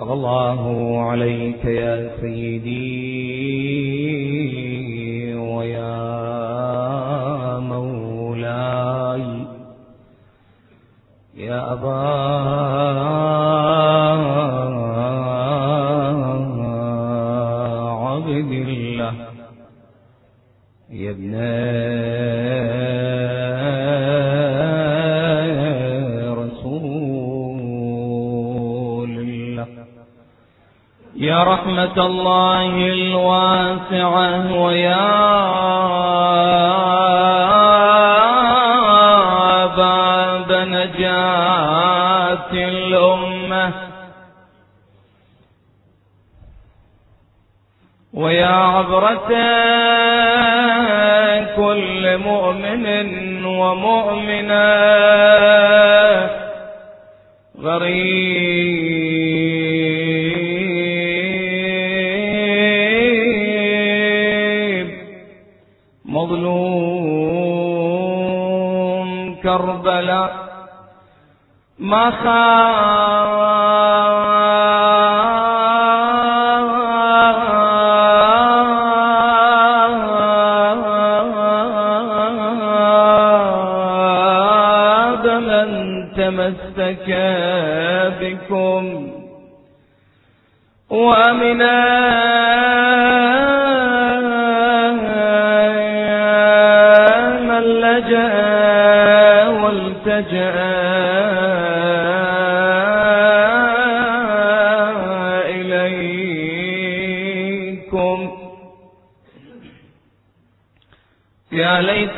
صلى الله عليك يا سيدي ويا مولاي. يا أبا رحمة الله الواسعة ويا باب نجاة الأمة. ويا عبرة كل مؤمن ومؤمنة. غريب كربلاء ما خاب من تمسك بكم. وأمنا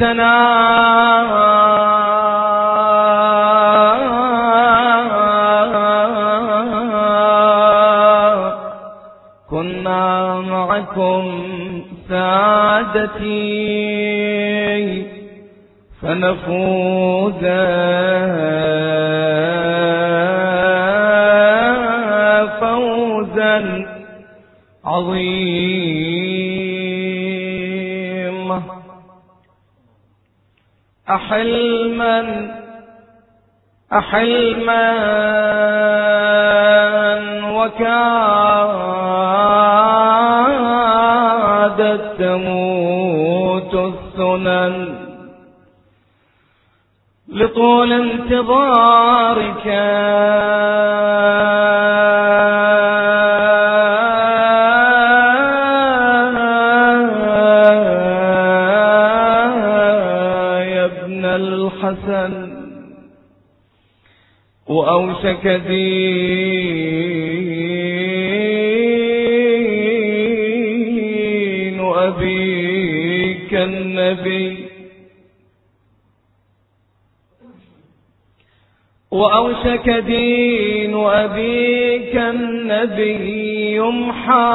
ليتنا كنا معكم سادتي فنفوز. أحلما أحلما وكادت تموت السنن. لطول انتظارك وأوشك دين أبيك النبي وأوشك دين أبيك النبي يمحى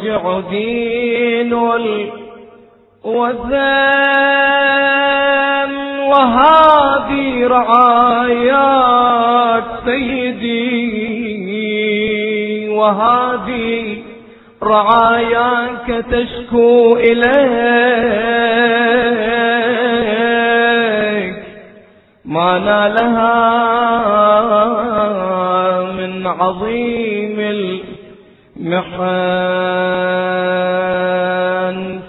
ويرجع دين الوثن وهذه رعايات سيدي وهذه رعاياك تشكو إليك. ما نالها من عظيم المحن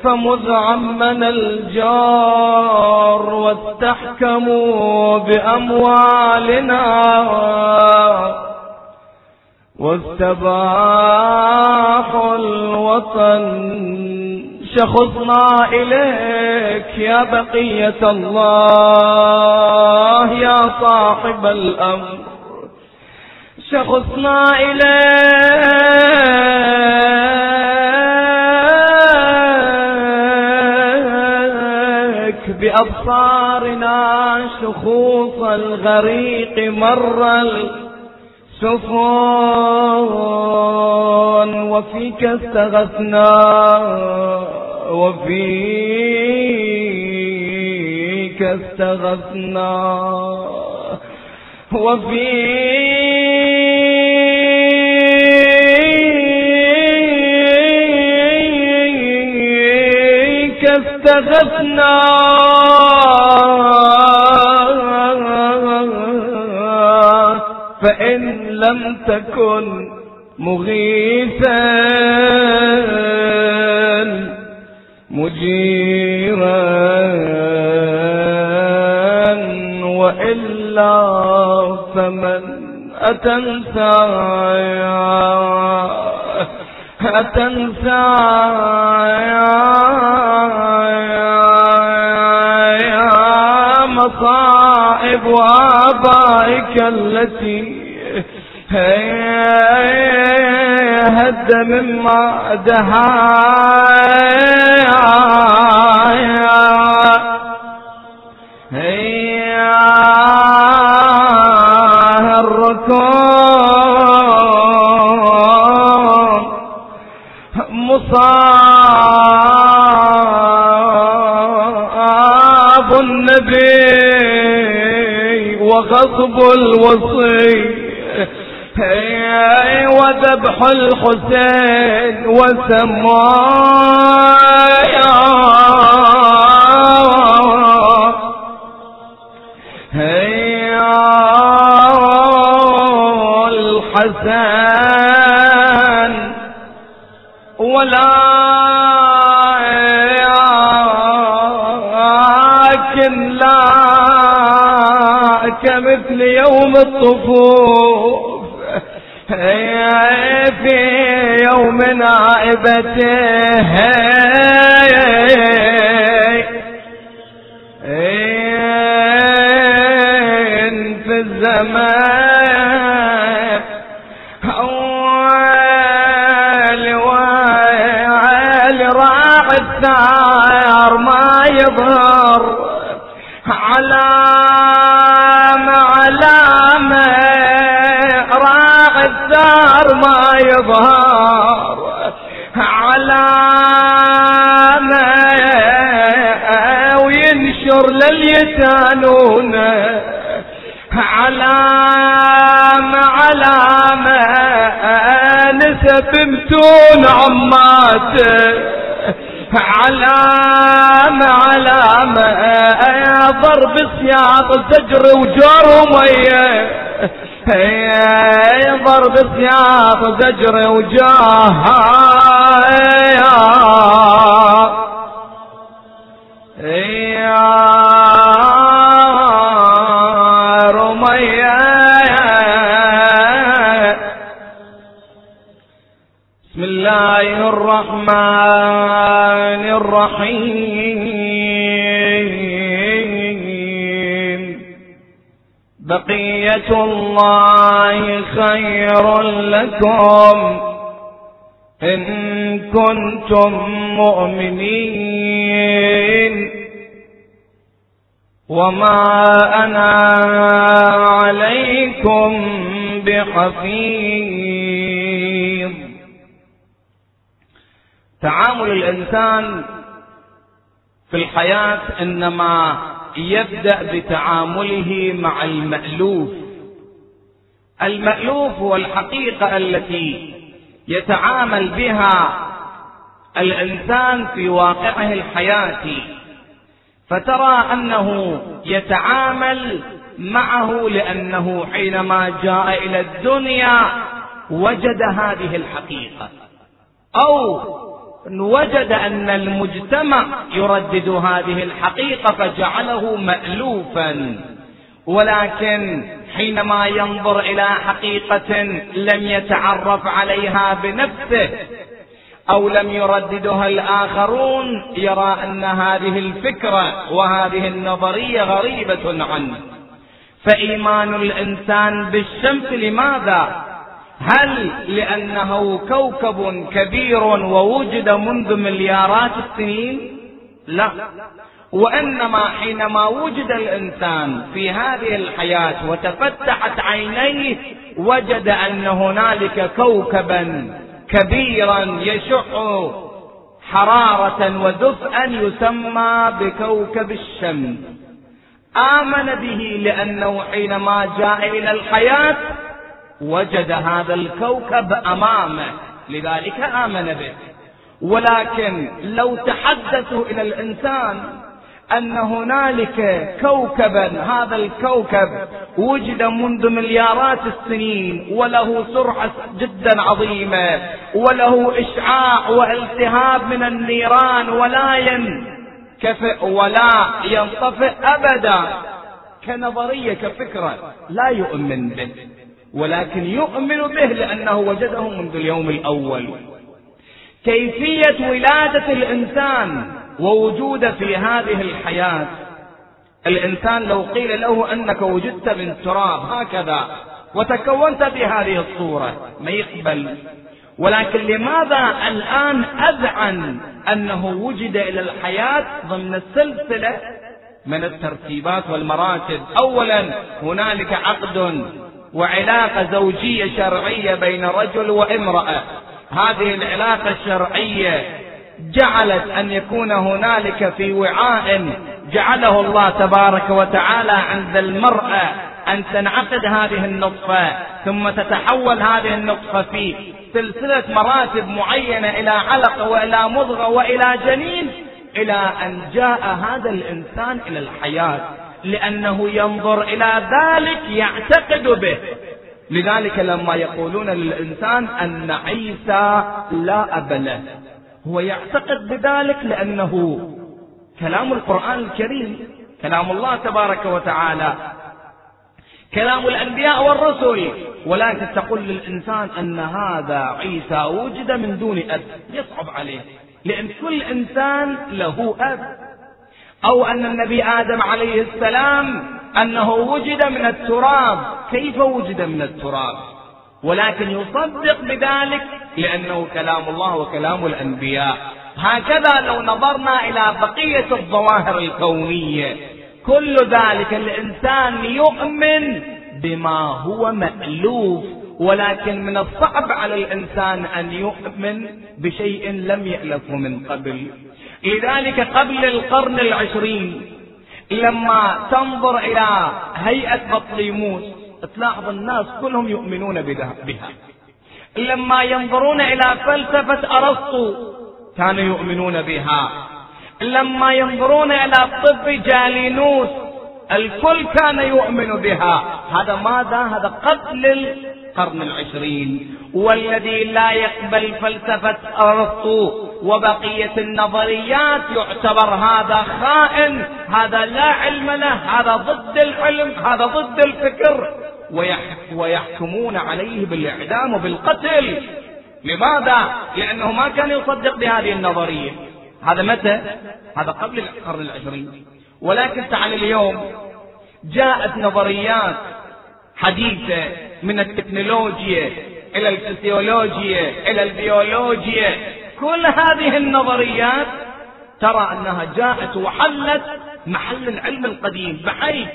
فمذ عمن الجار واستحكموا بأموالنا واستباحوا الوطن. شخصنا إليك يا بقية الله يا صاحب الأمر. شخصنا إليك بأبصارنا شخوص الغريق مر سفون وفيك استغثنا وفيك استغثنا وفيك استغثنا فإن لم تكن مغيثا مجيرا وإلا فمن أتنسى أتنسى مصائب آبائك التي هد مما دهايا. مصاب النبي وغصب الوصي. وذبح الحسين وسمايا. الحسن. ولا لا كمثل يوم الطفوف. في يوم نائبته. في الزمان أول وعلي راع الثار ما يظهر. علامة علامة الثار ما يظهر علامة وينشر لليتانون علامة علامة نسب متون عماته علامة علامة ضرب سياط زجر وجار ومية. ضرب سياط زجر وجاه الرحمن الرحيم. بقية الله خير لكم إن كنتم مؤمنين. وما أنا عليكم بحفيظ. تعامل الإنسان في الحياة إنما يبدأ بتعامله مع المألوف. المألوف هو الحقيقة التي يتعامل بها الإنسان في واقعه الحياتي. فترى أنه يتعامل معه لأنه حينما جاء إلى الدنيا وجد هذه الحقيقة. أو وجد أن المجتمع يردد هذه الحقيقة فجعله مألوفا ولكن حينما ينظر إلى حقيقة لم يتعرف عليها بنفسه أو لم يرددها الآخرون يرى أن هذه الفكرة وهذه النظرية غريبة عنه فإيمان الإنسان بالشمس لماذا؟ هل لأنه كوكب كبير ووجد منذ مليارات السنين؟ لا وإنما حينما وجد الإنسان في هذه الحياة وتفتحت عينيه وجد أن هنالك كوكبا كبيرا يشع حرارة ودفئا يسمى بكوكب الشمس آمن به لأنه حينما جاء إلى الحياة وجد هذا الكوكب أمامه لذلك آمن به. ولكن لو تحدثوا إلى الإنسان أن هنالك كوكبا هذا الكوكب وجد منذ مليارات السنين وله سرعة جدا عظيمة وله إشعاع والتهاب من النيران ولا ينكفئ ولا ينطفئ أبدا. كنظرية كفكرة لا يؤمن به. ولكن يؤمن به لأنه وجده منذ اليوم الأول. كيفية ولادة الإنسان ووجود في هذه الحياة؟ الإنسان لو قيل له أنك وجدت من تراب هكذا وتكونت بهذه الصورة ما يقبل. ولكن لماذا الآن أذعن أنه وجد إلى الحياة ضمن السلسلة من الترتيبات والمراتب أولا هنالك عقد وعلاقة زوجية شرعية بين رجل وامرأة. هذه العلاقة الشرعية جعلت أن يكون هنالك في وعاء جعله الله تبارك وتعالى عند المرأة أن تنعقد هذه النطفة ثم تتحول هذه النطفة في سلسلة مراتب معينة إلى علقة وإلى مضغة وإلى جنين إلى أن جاء هذا الإنسان إلى الحياة. لأنه ينظر إلى ذلك يعتقد به. لذلك لما يقولون للإنسان أن عيسى لا أب له. هو يعتقد بذلك لأنه كلام القرآن الكريم كلام الله تبارك وتعالى كلام الأنبياء والرسل. ولكن تقول للإنسان أن هذا عيسى وجد من دون أب يصعب عليه. لأن كل إنسان له أب. أو أن النبي آدم عليه السلام أنه وجد من التراب. كيف وجد من التراب؟ ولكن يصدق بذلك لأنه كلام الله وكلام الأنبياء. هكذا لو نظرنا إلى بقية الظواهر الكونية كل ذلك الإنسان يؤمن بما هو مألوف. ولكن من الصعب على الإنسان أن يؤمن بشيء لم يألفه من قبل. لذلك قبل القرن العشرين. لما تنظر إلى هيئة بطليموس تلاحظ الناس كلهم يؤمنون بها. لما ينظرون إلى فلسفة أرسطو كانوا يؤمنون بها. لما ينظرون إلى طب جالينوس الكل كان يؤمن بها. هذا ماذا؟ هذا قبل القرن العشرين. والذي لا يقبل فلسفة أرسطو وبقية النظريات يعتبر هذا خائن هذا لا علم له هذا ضد العلم هذا ضد الفكر. ويحكمون عليه بالإعدام وبالقتل. لماذا؟ لأنه ما كان يصدق بهذه النظرية. هذا متى؟ هذا قبل القرن العشرين. ولكن تعال اليوم جاءت نظريات حديثة من التكنولوجيا إلى الفسيولوجيا إلى البيولوجيا. كل هذه النظريات ترى أنها جاءت وحلت محل العلم القديم بحيث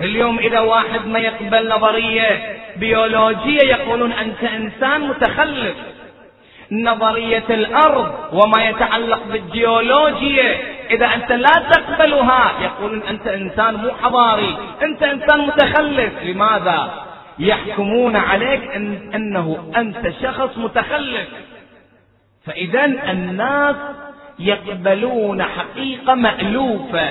اليوم إذا واحد ما يقبل نظرية بيولوجية يقولون أنت إنسان متخلف. نظرية الأرض وما يتعلق بالجيولوجيا إذا أنت لا تقبلها يقولون أنت إنسان مو حضاري. أنت إنسان متخلف. لماذا؟ يحكمون عليك إن أنه أنت شخص متخلف. فإذا الناس يقبلون حقيقة مألوفة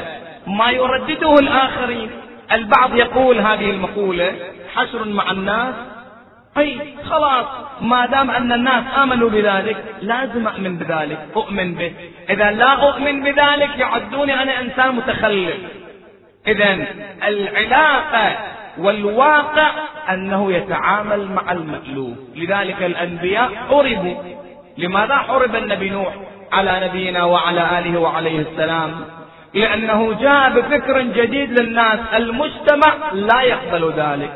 ما يردده الآخرين. البعض يقول هذه المقولة حشر مع الناس. أي خلاص ما دام أن الناس آمنوا بذلك لازم أؤمن بذلك أؤمن به. إذا لا أؤمن بذلك يعدوني أنا إنسان متخلف. إذا العلاقة والواقع أنه يتعامل مع المألوف. لذلك الأنبياء حربوا لماذا حرب النبي نوح على نبينا وعلى آله وعليه السلام؟ لأنه جاء بفكر جديد للناس المجتمع لا يقبل ذلك.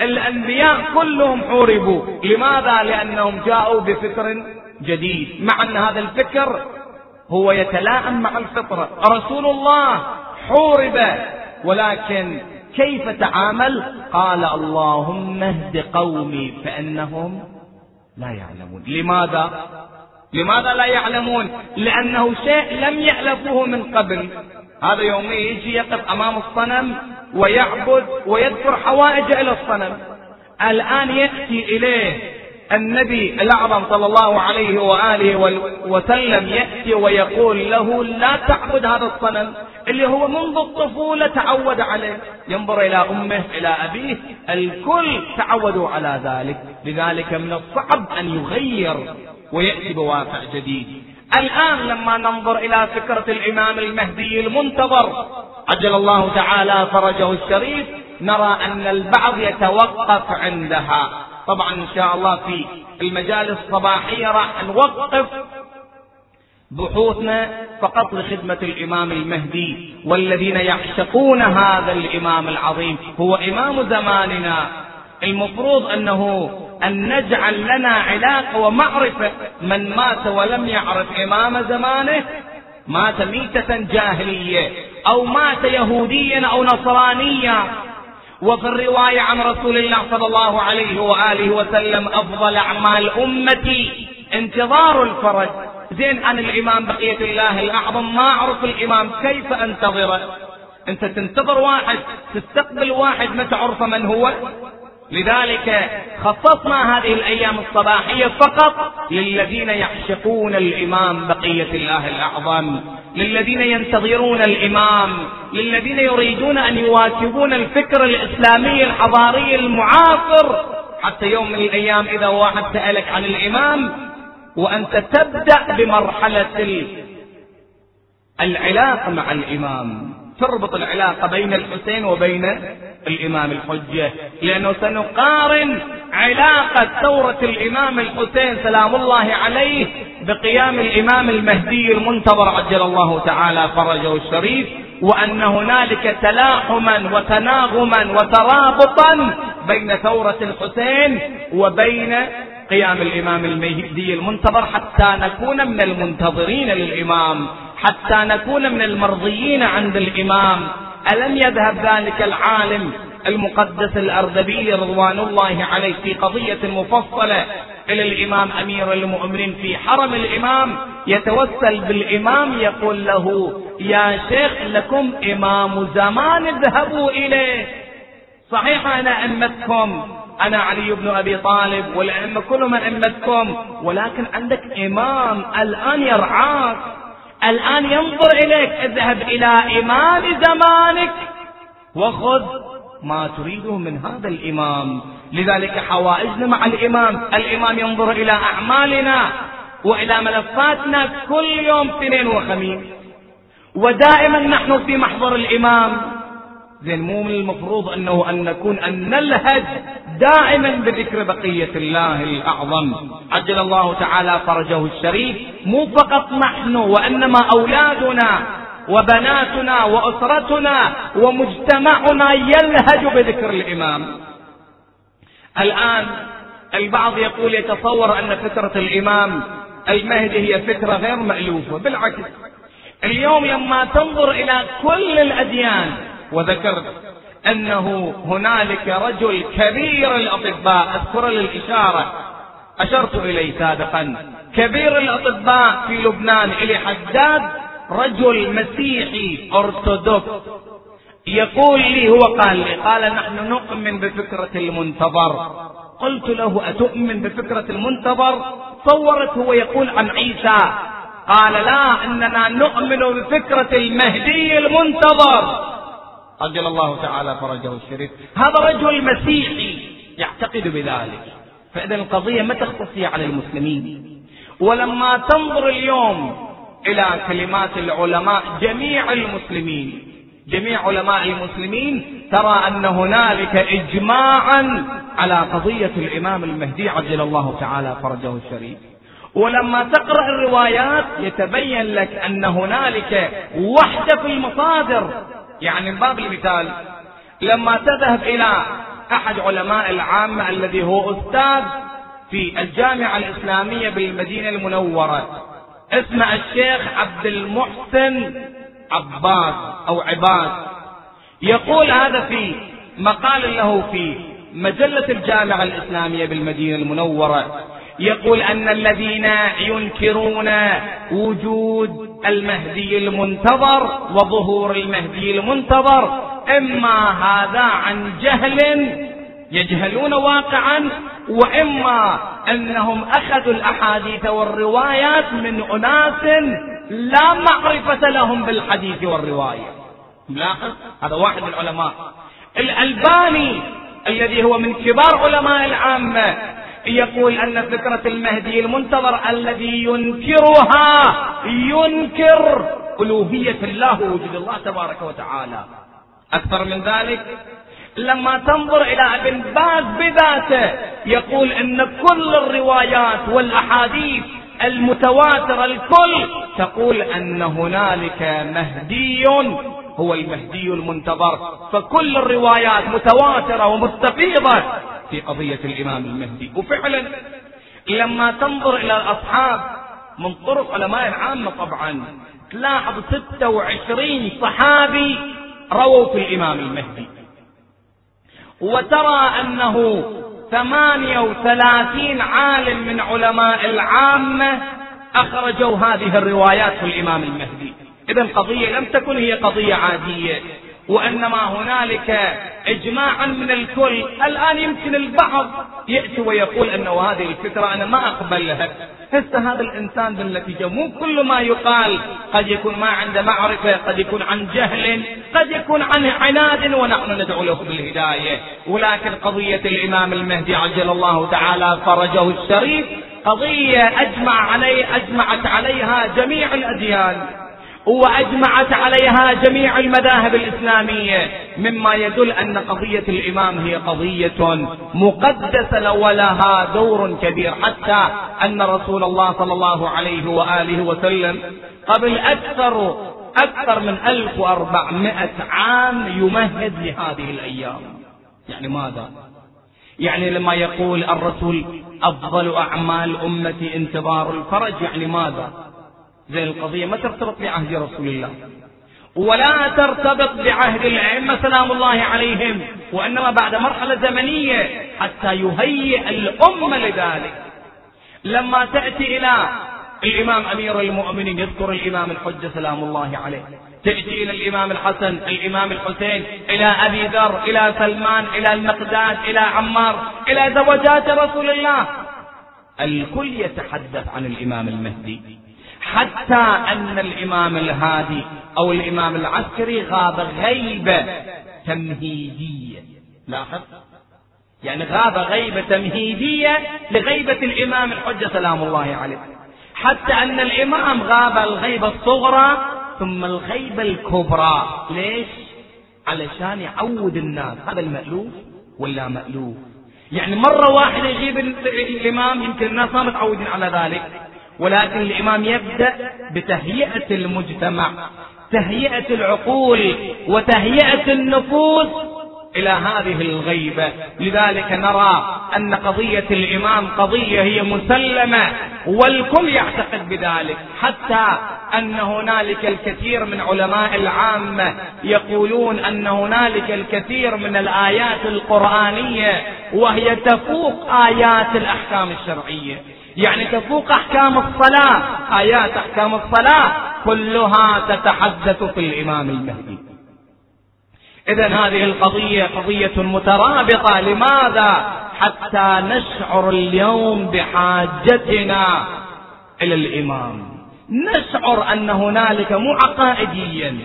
الأنبياء كلهم حوربوا. لماذا؟ لأنهم جاءوا بفكر جديد. مع أن هذا الفكر هو يتلائم مع الفطرة. رسول الله حورب. ولكن كيف تعامل؟ قال اللهم اهد قومي فإنهم لا يعلمون. لماذا؟ لماذا لا يعلمون؟ لأنه شيء لم يألفوه من قبل. هذا يومي يجي يقف أمام الصنم ويعبد ويذكر حوائج إلى الصنم. الآن يأتي إليه النبي الأعظم صلى الله عليه وآله وسلم يأتي ويقول له لا تعبد هذا الصنم اللي هو منذ الطفولة تعود عليه. ينظر إلى أمه إلى أبيه الكل تعودوا على ذلك. لذلك من الصعب أن يغير ويأتي بواقع جديد. الآن لما ننظر إلى فكرة الإمام المهدي المنتظر عجل الله تعالى فرجه الشريف نرى أن البعض يتوقف عندها. طبعا إن شاء الله في المجالس الصباحية راح نوقف بحوثنا فقط لخدمة الإمام المهدي والذين يعشقون هذا الإمام العظيم. هو إمام زماننا. المفروض أنه أن نجعل لنا علاقة ومعرفة. من مات ولم يعرف إمام زمانه مات ميتة جاهلية أو مات يهوديا أو نصرانيا. وفي الرواية عن رسول الله صلى الله عليه وآله وسلم أفضل أعمال أمتي انتظار الفرج. زين عن الإمام بقية الله الأعظم ما أعرف الإمام كيف أنتظره. أنت تنتظر واحد تستقبل واحد ما تعرف من هو؟ لذلك خصصنا هذه الأيام الصباحية فقط للذين يعشقون الإمام بقية الله الأعظم. للذين ينتظرون الإمام للذين يريدون أن يواكبون الفكر الإسلامي الحضاري المعاصر. حتى يوم من الأيام إذا واحد سألك عن الإمام وأنت تبدأ بمرحلة العلاقة مع الإمام. تربط العلاقة بين الحسين وبين الإمام الحجة لأنه سنقارن علاقة ثورة الإمام الحسين سلام الله عليه بقيام الإمام المهدي المنتظر عجل الله تعالى فرجه الشريف وأن هنالك تلاحما وتناغما وترابطا بين ثورة الحسين وبين قيام الإمام المهدي المنتظر حتى نكون من المنتظرين للإمام حتى نكون من المرضيين عند الإمام. ألم يذهب ذلك العالم المقدس الأردبيلي رضوان الله عليه في قضية مفصلة إلى الإمام أمير المؤمنين في حرم الإمام؟ يتوسل بالإمام يقول له يا شيخ لكم إمام زمان اذهبوا إليه. صحيح أنا أمتكم أنا علي بن أبي طالب والأئمة كلهم أئمتكم ولكن عندك إمام الآن يرعاك. الآن ينظر إليك اذهب إلى إمام زمانك. وخذ ما تريده من هذا الإمام. لذلك حوائجنا مع الإمام. الإمام ينظر إلى أعمالنا وإلى ملفاتنا كل يوم اثنين وخميس. ودائما نحن في محضر الإمام. زين مو من المفروض أنه أن نكون أن نلهج دائما بذكر بقية الله الأعظم. عجل الله تعالى فرجه الشريف. مو فقط نحن وإنما أولادنا وبناتنا وأسرتنا ومجتمعنا يلهج بذكر الإمام. الآن البعض يقول يتصور أن فكرة الإمام المهدي هي فكرة غير مألوفة بالعكس. اليوم لما تنظر إلى كل الأديان وذكرت أنه هنالك رجل كبير الأطباء أذكر للإشارة أشرت إليه سابقا. كبير الأطباء في لبنان إلي حداد رجل مسيحي أرثوذكس. يقول لي هو قال لي قال نحن نؤمن بفكرة المنتظر. قلت له أتؤمن بفكرة المنتظر؟ صورت هو يقول عن عيسى. قال لا إننا نؤمن بفكرة المهدي المنتظر. عجل الله تعالى فرجه الشريف. هذا رجل مسيحي يعتقد بذلك. فإذا القضية ما تختصي على المسلمين. ولما تنظر اليوم إلى كلمات العلماء جميع المسلمين جميع علماء المسلمين ترى أن هنالك إجماعا على قضية الإمام المهدي عجل الله تعالى فرجه الشريف. ولما تقرأ الروايات يتبين لك أن هنالك وحدة في المصادر. يعني باب المثال لما تذهب إلى أحد علماء العامة الذي هو أستاذ في الجامعة الإسلامية بالمدينة المنورة اسمه الشيخ عبد المحسن عباس أو عباس. يقول هذا في مقال له في مجلة الجامعة الإسلامية بالمدينة المنورة. يقول أن الذين ينكرون وجود المهدي المنتظر وظهور المهدي المنتظر إما هذا عن جهل يجهلون واقعا وإما أنهم أخذوا الأحاديث والروايات من أناس لا معرفة لهم بالحديث والرواية. لاحظ هذا واحد من العلماء. الألباني الذي هو من كبار علماء العامة يقول أن فكرة المهدي المنتظر الذي ينكرها ينكر ألوهية الله ووجود الله تبارك وتعالى. أكثر من ذلك لما تنظر إلى ابن باز بذاته يقول أن كل الروايات والأحاديث المتواترة الكل تقول أن هنالك مهدي هو المهدي المنتظر. فكل الروايات متواترة ومستفيضة. في قضية الإمام المهدي. وفعلا لما تنظر إلى الأصحاب من طرق علماء العامة طبعا تلاحظ 26 صحابي رووا في الإمام المهدي. وترى أنه ثمانية وثلاثين عالم من علماء العامة أخرجوا هذه الروايات في الإمام المهدي. إذا القضية لم تكن هي قضية عادية. وإنما هنالك إجماعا من الكل. الآن يمكن البعض يأتي ويقول أنه هذه الفكرة أنا ما أقبلها. هسه هذا الإنسان بالنتيجة مو كل ما يقال قد يكون ما عنده معرفة قد يكون عن جهل قد يكون عن عناد ونحن ندعو له بالهداية. ولكن قضية الإمام المهدي عجل الله تعالى فرجه الشريف قضية أجمع علي أجمعت عليها جميع الأديان. وأجمعت عليها جميع المذاهب الإسلامية مما يدل أن قضية الإمام هي قضية مقدسة ولها دور كبير حتى أن رسول الله صلى الله عليه وآله وسلم قبل أكثر أكثر من 1400 عام يمهد لهذه الأيام يعني ماذا؟ يعني لما يقول الرسول أفضل أعمال أمتي انتظار الفرج يعني ماذا؟ زي القضية ما ترتبط بعهد رسول الله. ولا ترتبط بعهد الأئمة سلام الله عليهم. وإنما بعد مرحلة زمنية حتى يهيئ الأمة لذلك. لما تأتي إلى الإمام أمير المؤمنين يذكر الإمام الحجة سلام الله عليه. تأتي إلى الإمام الحسن الإمام الحسين إلى أبي ذر إلى سلمان إلى المقداد إلى عمار إلى زوجات رسول الله. الكل يتحدث عن الإمام المهدي. حتى أن الإمام الهادي أو الإمام العسكري غاب غيبة تمهيدية. لاحظ؟ يعني غاب غيبة تمهيدية لغيبة الإمام الحجة سلام الله عليه. حتى أن الإمام غاب الغيبة الصغرى ثم الغيبة الكبرى. ليش؟ علشان يعود الناس. هذا المألوف ولا مألوف؟ يعني مرة واحدة يغيب الإمام يمكن الناس ما متعودين على ذلك. ولكن الإمام يبدأ بتهيئة المجتمع تهيئة العقول وتهيئة النفوس إلى هذه الغيبة. لذلك نرى أن قضية الإمام قضية هي مسلمة والكل يعتقد بذلك. حتى أن هنالك الكثير من علماء العامة يقولون أن هنالك الكثير من الآيات القرآنية وهي تفوق آيات الأحكام الشرعية. يعني تفوق أحكام الصلاة. آيات أحكام الصلاة كلها تتحدث في الإمام المهدي. إذا هذه القضية قضية مترابطة. لماذا؟ حتى نشعر اليوم بحاجتنا إلى الإمام. نشعر أن هنالك مو عقائديا.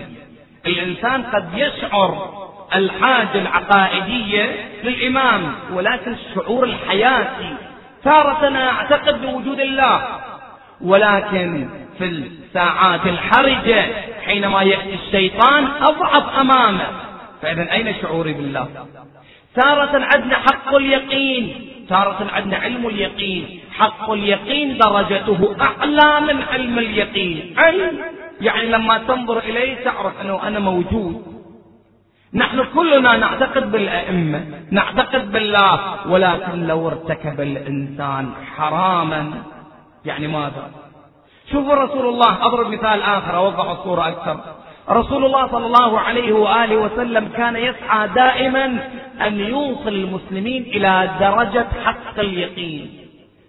الإنسان قد يشعر الحاجة العقائدية للإمام ولكن الشعور الحياتي تارة أعتقد بوجود الله. ولكن في الساعات الحرجة حينما يأتي الشيطان أضعف أمامه. فإذا أين شعوري بالله؟ تارة عندنا حق اليقين تارة عندنا علم اليقين. حق اليقين درجته أعلى من علم اليقين. علم يعني لما تنظر إليه تعرف أنه أنا موجود. نحن كلنا نعتقد بالأئمة نعتقد بالله ولكن لو ارتكب الإنسان حراما يعني ماذا؟ شوفوا رسول الله أضرب مثال آخر أوضح الصورة أكثر. رسول الله صلى الله عليه وآله وسلم كان يسعى دائما أن يوصل المسلمين إلى درجة حق اليقين.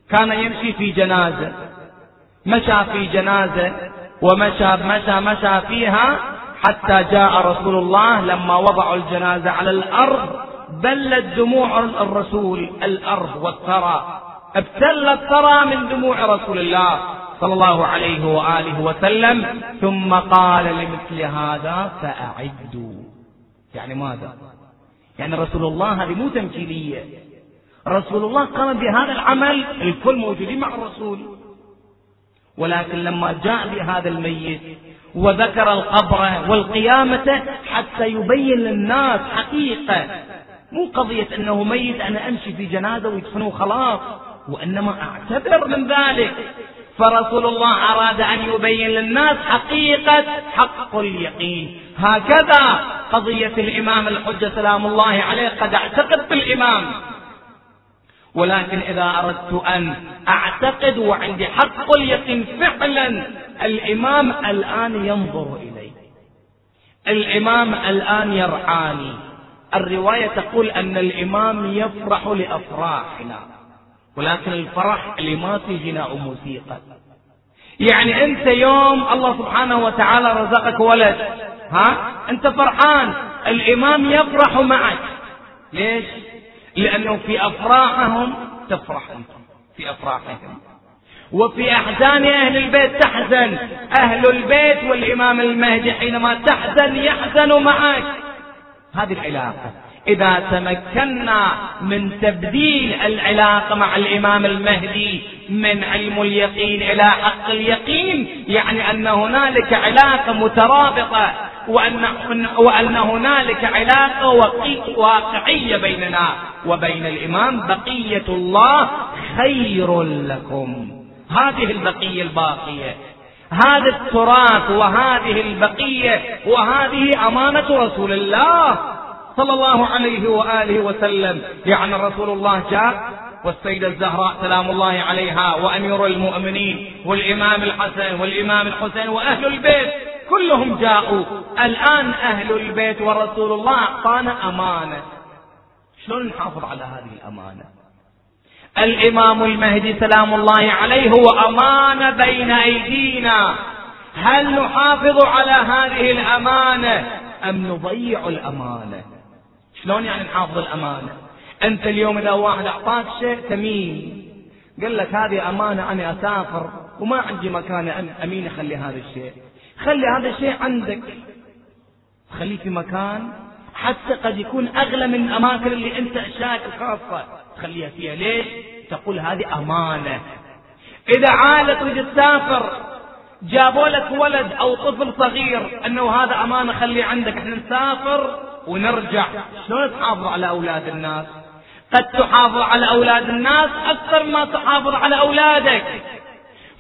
كان يمشي في جنازة. مشى في جنازة ومشى مشى مشى فيها حتى جاء رسول الله لما وضعوا الجنازة على الأرض بلت دموع الرسول الأرض والثرى. ابتلت ترى من دموع رسول الله. صلى الله عليه وآله وسلم ثم قال لمثل هذا فأعدوا. يعني ماذا؟ يعني رسول الله هذه مو تمثيلية. رسول الله قام بهذا العمل الكل موجودين مع الرسول. ولكن لما جاء بهذا الميت وذكر القبر والقيامة حتى يبين للناس حقيقة مو قضية أنه ميت أنا أمشي في جنازة ويدفنوه خلاص وإنما أعتبر من ذلك. فرسول الله أراد أن يبين للناس حقيقة حق اليقين. هكذا قضية الإمام الحجة سلام الله عليه قد أعتقد بالإمام ولكن إذا أردت أن أعتقد وعندي حق اليقين فعلا الإمام الآن ينظر إلي. الإمام الآن يرعاني. الرواية تقول أن الإمام يفرح لأفراحنا. ولكن الفرح في غناء موسيقى؟ يعني أنت يوم الله سبحانه وتعالى رزقك ولد ها؟ أنت فرحان الإمام يفرح معك. ليش؟ لأنه في أفراحهم تفرح أنت في أفراحهم. وفي أحزان أهل البيت تحزن أهل البيت والإمام المهدي حينما تحزن يحزن معك. هذه العلاقة. إذا تمكنا من تبديل العلاقة مع الإمام المهدي من علم اليقين إلى حق اليقين يعني أن هنالك علاقة مترابطة وأن, وأن هنالك علاقة واقعية بيننا وبين الإمام بقية الله خير لكم. هذه البقية الباقية. هذا التراث وهذه البقية وهذه أمانة رسول الله. صلى الله عليه وآله وسلم. يعني رسول الله جاء والسيدة الزهراء سلام الله عليها وأمير المؤمنين والإمام الحسن والإمام الحسين وأهل البيت كلهم جاءوا. الآن أهل البيت ورسول الله أعطانا أمانة. شلون نحافظ على هذه الأمانة؟ الإمام المهدي سلام الله عليه هو أمانة بين أيدينا. هل نحافظ على هذه الأمانة أم نضيع الأمانة؟ شلون يعني نحافظ الأمانة؟ أنت اليوم إذا واحد أعطاك شيء ثمين قال لك هذه أمانة أنا أسافر وما عندي مكان أمين أخلي هذا الشيء. خلي هذا الشيء عندك. خليه في مكان حتى قد يكون أغلى من الأماكن اللي أنت أشياءك الخاصة تخليها فيها ليش؟ تقول هذه أمانة. إذا عائلة تريد تسافر جابوا لك ولد أو طفل صغير أنه هذا أمانة خليه عندك. إحنا نسافر ونرجع. شلون تحافظ على أولاد الناس؟ قد تحافظ على أولاد الناس أكثر ما تحافظ على أولادك.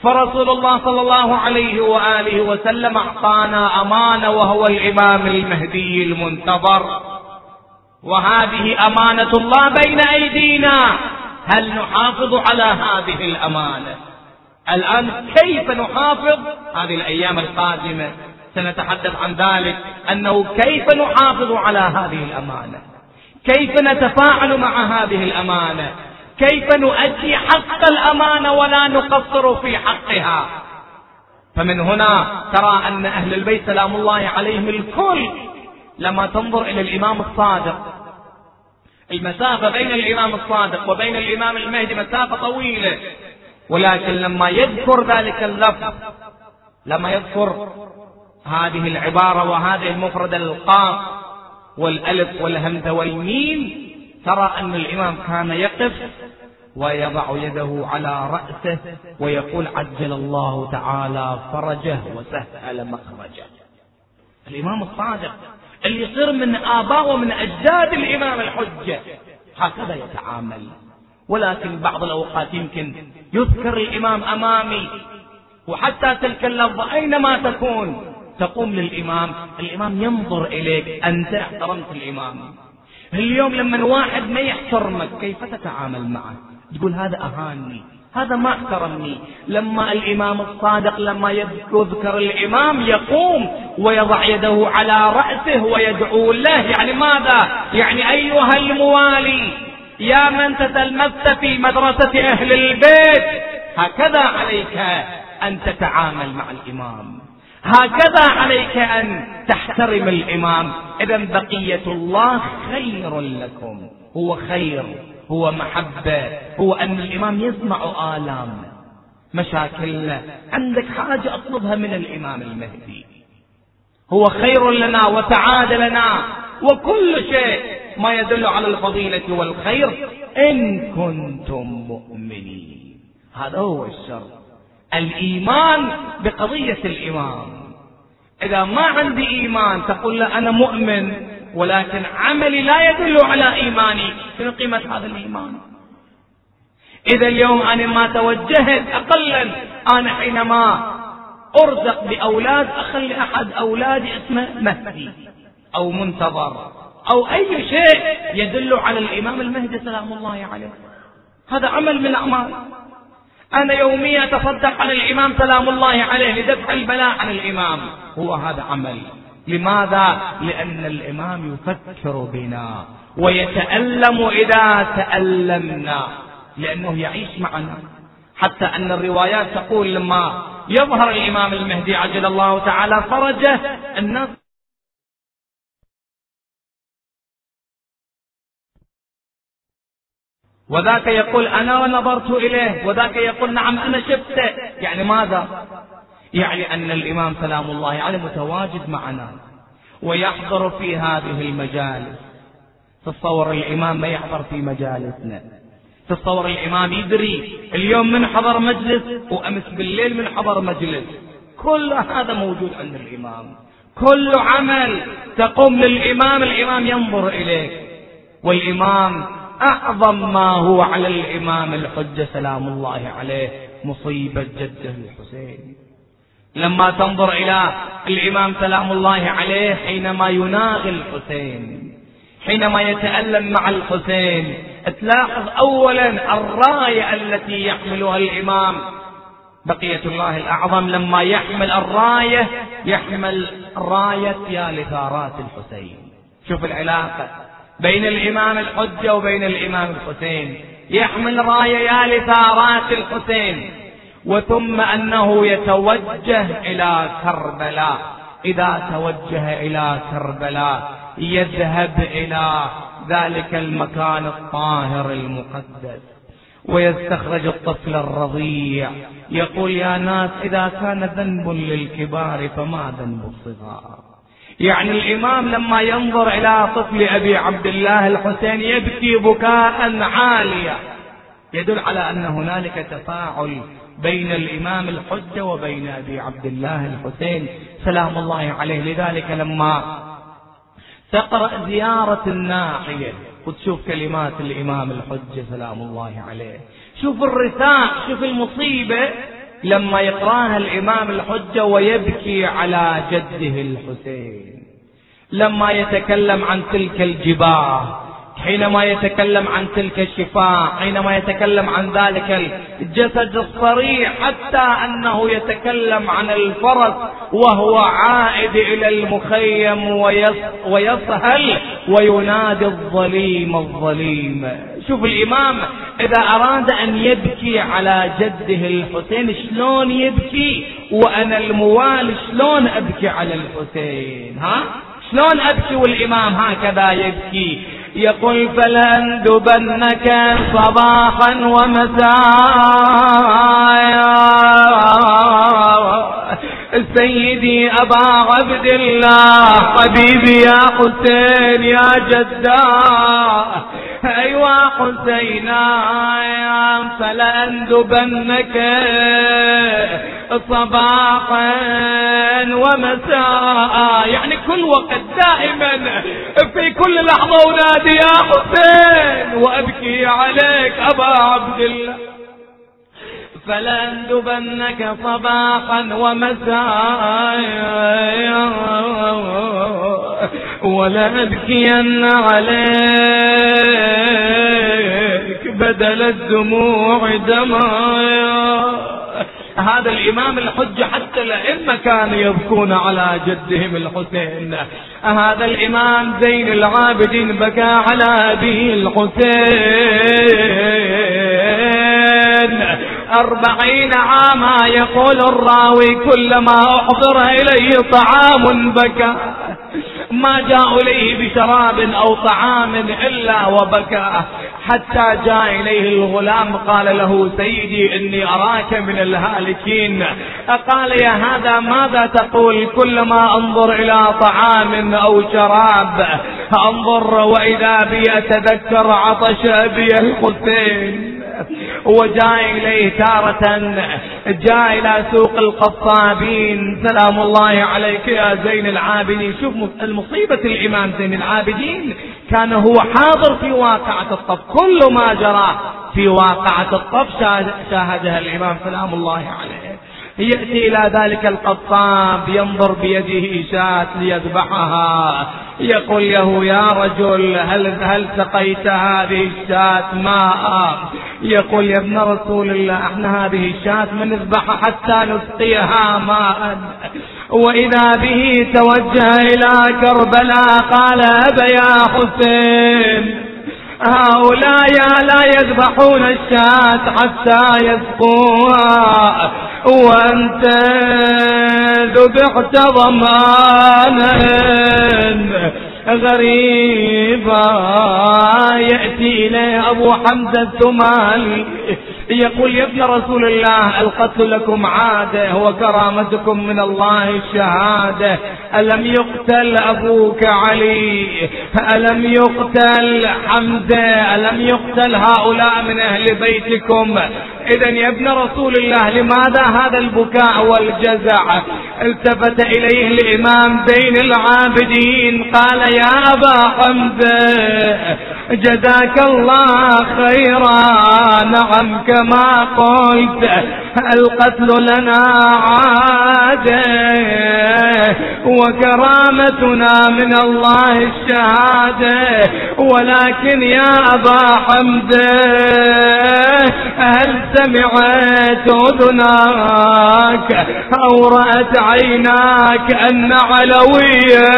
فرسول الله صلى الله عليه وآله وسلم أعطانا أمانة وهو الإمام المهدي المنتظر. وهذه أمانة الله بين أيدينا. هل نحافظ على هذه الأمانة؟ الآن كيف نحافظ؟ هذه الأيام القادمة. سنتحدث عن ذلك أنه كيف نحافظ على هذه الأمانة؟ كيف نتفاعل مع هذه الأمانة؟ كيف نؤدي حق الأمانة ولا نقصر في حقها؟ فمن هنا ترى أن أهل البيت سلام الله عليهم الكل لما تنظر إلى الإمام الصادق. المسافة بين الإمام الصادق وبين الإمام المهدي مسافة طويلة ولكن لما يذكر ذلك اللفظ لما يذكر هذه العبارة وهذه المفردة القاف والألف والهمزة والميم ترى أن الإمام كان يقف ويضع يده على رأسه ويقول عجل الله تعالى فرجه وسهل مخرجه. الإمام الصادق اللي يصير من آباء ومن أجداد الإمام الحجة هكذا يتعامل. ولكن بعض الأوقات يمكن يذكر الإمام أمامي وحتى تلك اللفظة أينما تكون تقوم للإمام الإمام ينظر إليك أنت احترمت الإمام. اليوم لما واحد ما يحترمك كيف تتعامل معه؟ تقول هذا أهاني هذا ما احترمني. لما الإمام الصادق لما يذكر الإمام يقوم ويضع يده على رأسه ويدعو له. يعني ماذا؟ يعني أيها الموالي يا من تتلمذت في مدرسة أهل البيت هكذا عليك أن تتعامل مع الإمام. هكذا عليك أن تحترم الإمام. إذا بقية الله خير لكم. هو خير هو محبة هو أن الإمام يسمع آلامنا مشاكلنا. عندك حاجة أطلبها من الإمام المهدي. هو خير لنا وسعادة لنا. وكل شيء ما يدل على الفضيلة والخير إن كنتم مؤمنين. هذا هو الشر. الإيمان بقضية الإمام. إذا ما عندي إيمان تقول له أنا مؤمن ولكن عملي لا يدل على إيماني. شنو قيمة هذا الإيمان؟ إذا اليوم أنا ما توجهت أقلا أنا حينما أرزق بأولاد أخلي أحد أولادي اسمه مهدي أو منتظر أو أي شيء يدل على الإمام المهدي سلام الله عليه. هذا عمل من الأعمال أنا يوميا أتصدق على الإمام سلام الله عليه لدفع البلاء عن الإمام. هو هذا عمل لماذا؟ لأن الإمام يفكر بنا ويتألم إذا تألمنا لأنه يعيش معنا. حتى أن الروايات تقول لما يظهر الإمام المهدي عجل الله تعالى فرجه الناس وذاك يقول أنا نظرت إليه وذاك يقول نعم أنا شفته. يعني ماذا؟ يعني أن الإمام سلام الله عليه متواجد معنا ويحضر في هذه المجالس. تصور الإمام ما يحضر في مجالسنا. تصور الإمام يدري اليوم من حضر مجلس وأمس بالليل من حضر مجلس. كل هذا موجود عند الإمام. كل عمل تقوم للإمام الإمام ينظر إليك. والإمام أعظم ما هو على الإمام الحجة سلام الله عليه مصيبة جده الحسين. لما تنظر إلى الإمام سلام الله عليه حينما يناغي الحسين حينما يتألم مع الحسين تلاحظ أولا الراية التي يحملها الإمام بقية الله الأعظم. لما يحمل الراية يحمل راية يا لثارات الحسين. شوف العلاقة بين الإمام الحجة وبين الإمام الحسين. يحمل راية يا لثارات الحسين. وثم أنه يتوجه إلى كربلاء. إذا توجه إلى كربلاء يذهب إلى ذلك المكان الطاهر المقدس. ويستخرج الطفل الرضيع. يقول يا ناس إذا كان ذنب للكبار فما ذنب الصغار. يعني الإمام لما ينظر إلى طفل أبي عبد الله الحسين يبكي بكاء عاليا. يدل على أن هنالك تفاعل بين الإمام الحجة وبين أبي عبد الله الحسين. سلام الله عليه. لذلك لما تقرأ زيارة الناحية وتشوف كلمات الإمام الحجة سلام الله عليه. شوف الرثاء شوف المصيبة لما يقرأها الإمام الحجة ويبكي على جده الحسين. لما يتكلم عن تلك الجباه حينما يتكلم عن تلك الشفاء حينما يتكلم عن ذلك الجسد الصريح حتى أنه يتكلم عن الفرس وهو عائد إلى المخيم ويصهل وينادي الظليم الظليم. شوف الإمام إذا أراد أن يبكي على جده الحسين شلون يبكي؟ وأنا الموالي شلون أبكي على الحسين؟ ها؟ شلون أبكي والإمام هكذا يبكي؟ يقول فلأندبنك صباحا ومساء. سيدي أبا عبد الله حبيبي يا حسين يا جداه أيوا حسينا فلأندبنك صباحا ومساء. يعني كل وقت دائما في كل لحظة أنادي يا حسين وأبكي عليك أبا عبد الله. فلأندبنك صباحا ومساء. ولأبكين عليك بدل الدموع دمايا هذا الإمام الحجة حتى الأئمة كانوا يبكون على جدهم الحسين. هذا الإمام زين العابدين بكى على أبيه الحسين. أربعين عاما يقول الراوي كلما أحضر إليه طعام بكى. ما جاء إليه بشراب أو طعام إلا وبكى. حتى جاء إليه الغلام قال له سيدي إني أراك من الهالكين. قال يا هذا ماذا تقول؟ كلما أنظر إلى طعام أو شراب أنظر وإذا بي أتذكر عطش أبي الحسين. وجاء إليه تارة جاء إلى سوق القصابين. سلام الله عليك يا زين العابدين. شوف المصيبة الإمام زين العابدين كان هو حاضر في واقعة الطف. كل ما جرى في واقعة الطف شاهدها الإمام. سلام الله عليه. يأتي إلى ذلك القصاب ينظر بيده شاة ليذبحها. يقول له يا رجل هل هل سقيت هذه الشاة ماء؟ يقول يا ابن رسول الله إحنا هذه الشاة من نذبحها حتى نسقيها ماء. وإذا به توجه إلى كربلاء قال أبا يا حسين. هؤلاء لا يذبحون الشاة حتى يسقوها وأنت ذبحت ضمانا غريبا. يأتي إليه أبو حمزة الثمالي يقول يا ابن رسول الله القتل لكم عادة وكرامتكم من الله الشهادة. ألم يقتل أبوك علي؟ ألم يقتل حمزة؟ ألم يقتل هؤلاء من أهل بيتكم؟ إذا يا ابن رسول الله لماذا هذا البكاء والجزع؟ التفت إليه الإمام زين العابدين قال يا أبا حمزة جزاك الله خيرا نعم كما قلت القتل لنا عادة وكرامتنا من الله الشهادة ولكن يا أبا حمزة هل سمعت أذناك أو رأت عيناك أن علوية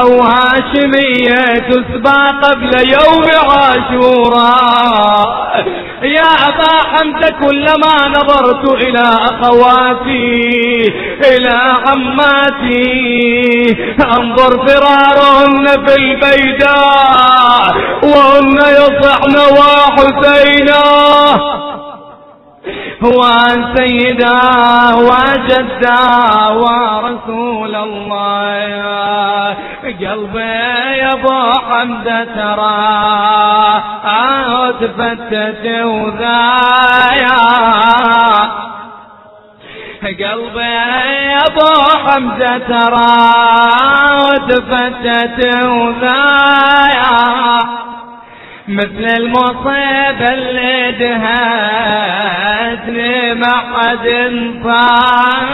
أو هاشمية تسبى قبل يوم عاشوراء. يا أبا حمزة كلما نظرت إلى أخواتي إلى عماتي أنظر فرارهن في البيداء وهن يصحن وحسينا. وعن سيدا وجدا ورسول الله قلبي يا ابو حمزة ترى تفتت وذايا. قلبي يا أبو حمزة ترى تفتت وذايا. مثل المصيبة اللي دهتني ما حد انصار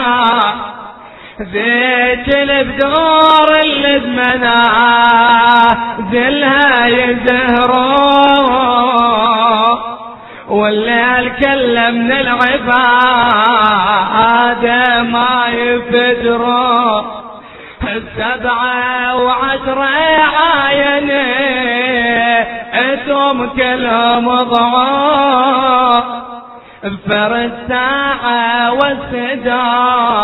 ذيك البدور اللي زمنا زلها يزهروا والليل كلم العباد ما يفدروا السبعة وعشرة عاينه اتهم كلهم ضعاف بفر الساعة والسدام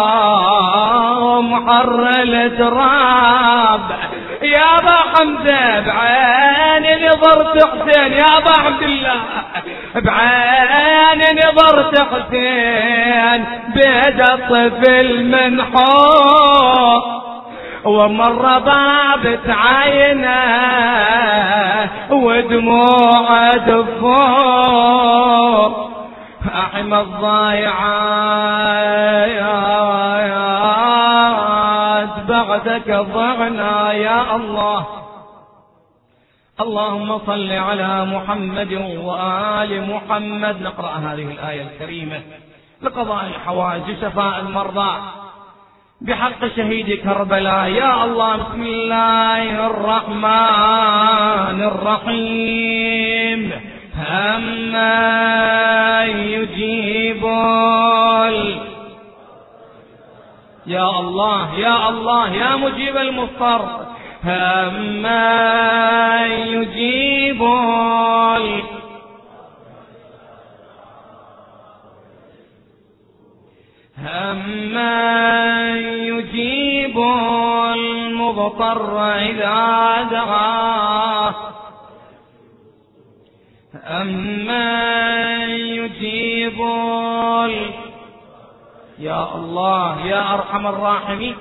حر التراب يا أبا حمزة بعين نظرت حسين يا أبا عبد الله بعين نظرت حسين بيد الطفل من حب ومر ضابت عينه ودموع دفوق أحمى الضايعات بعدك ضعنا يا الله. اللهم صل على محمد وآل محمد. نقرأ هذه الآية الكريمة. لقضاء الحوائج شفاء المرضى. بحق شهيد كربلاء يا الله بسم الله الرحمن الرحيم. أما يجيب يا الله يا الله يا مجيب المضطر. أما يجيب أما يجيب المضطر إذا دعاه أمن يجيب يا الله يا أرحم الراحمين.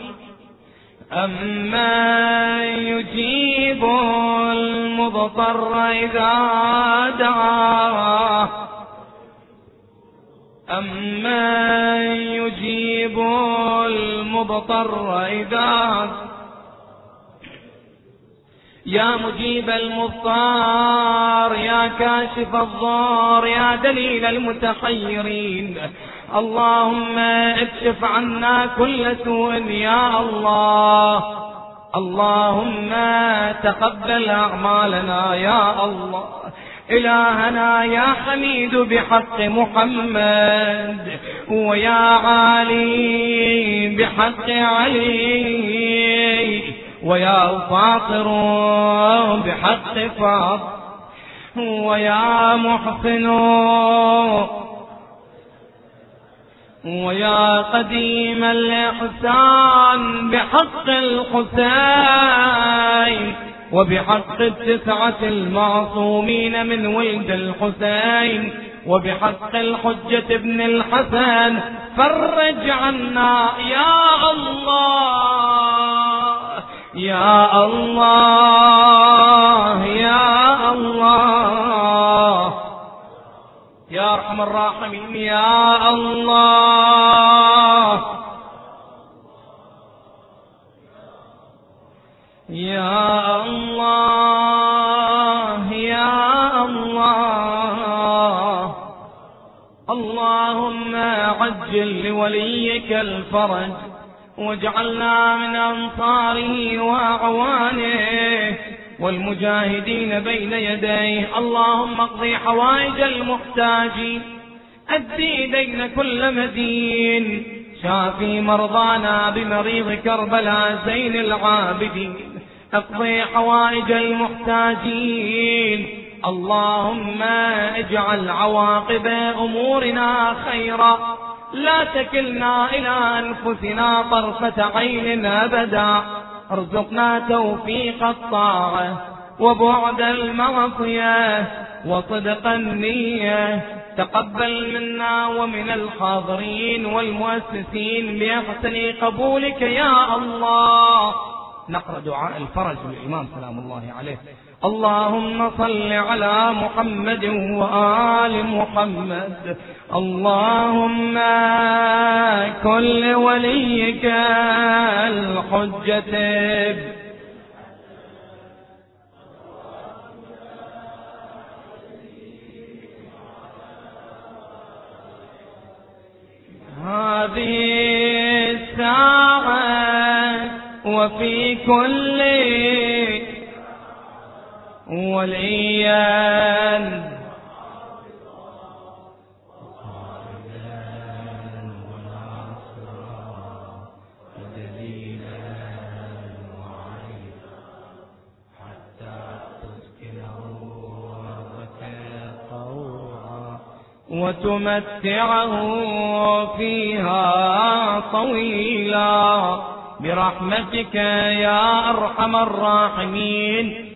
أمن يجيب المضطر إذا دعاه. أمن يجيب المضطر إذا يا مجيب المضطر يا كاشف الضار يا دليل المتحيرين. اللهم اكشف عنا كل سوء يا الله. اللهم تقبل أعمالنا يا الله. إلهنا يا حميد بحق محمد. ويا علي بحق علي. ويا فاطر بحق فاطر. ويا محسن ويا قديم الإحسان بحق الحسين وبحق التسعة المعصومين من ولد الحسين وبحق الحجة ابن الحسن فرج عنا يا الله يا الله يا الله يا أرحم الراحمين يا الله. يا الله يا الله. اللهم عجل لوليك الفرج واجعلنا من أنصاره وأعوانه. والمجاهدين بين يديه. اللهم اقضي حوائج المحتاجين. أدي دين كل مدين. شافي مرضانا بمريض كربلاء زين العابدين. اقضي حوائج المحتاجين. اللهم اجعل عواقب أمورنا خيرا. لا تكلنا إلى أنفسنا طرفة عين أبدا. أرزقنا توفيق الطاعة وبعد المعصية وصدق النية. تقبل منا ومن الحاضرين والمؤسسين بأحسن قبولك يا الله. نقرأ دعاء الفرج للإمام سلام الله عليه. اللهم صل على محمد وآل محمد. اللهم كل وليك الحجة. هذه الساعة وفي كل وليا وتمتعه فيها طويلا. برحمتك يا أرحم الراحمين.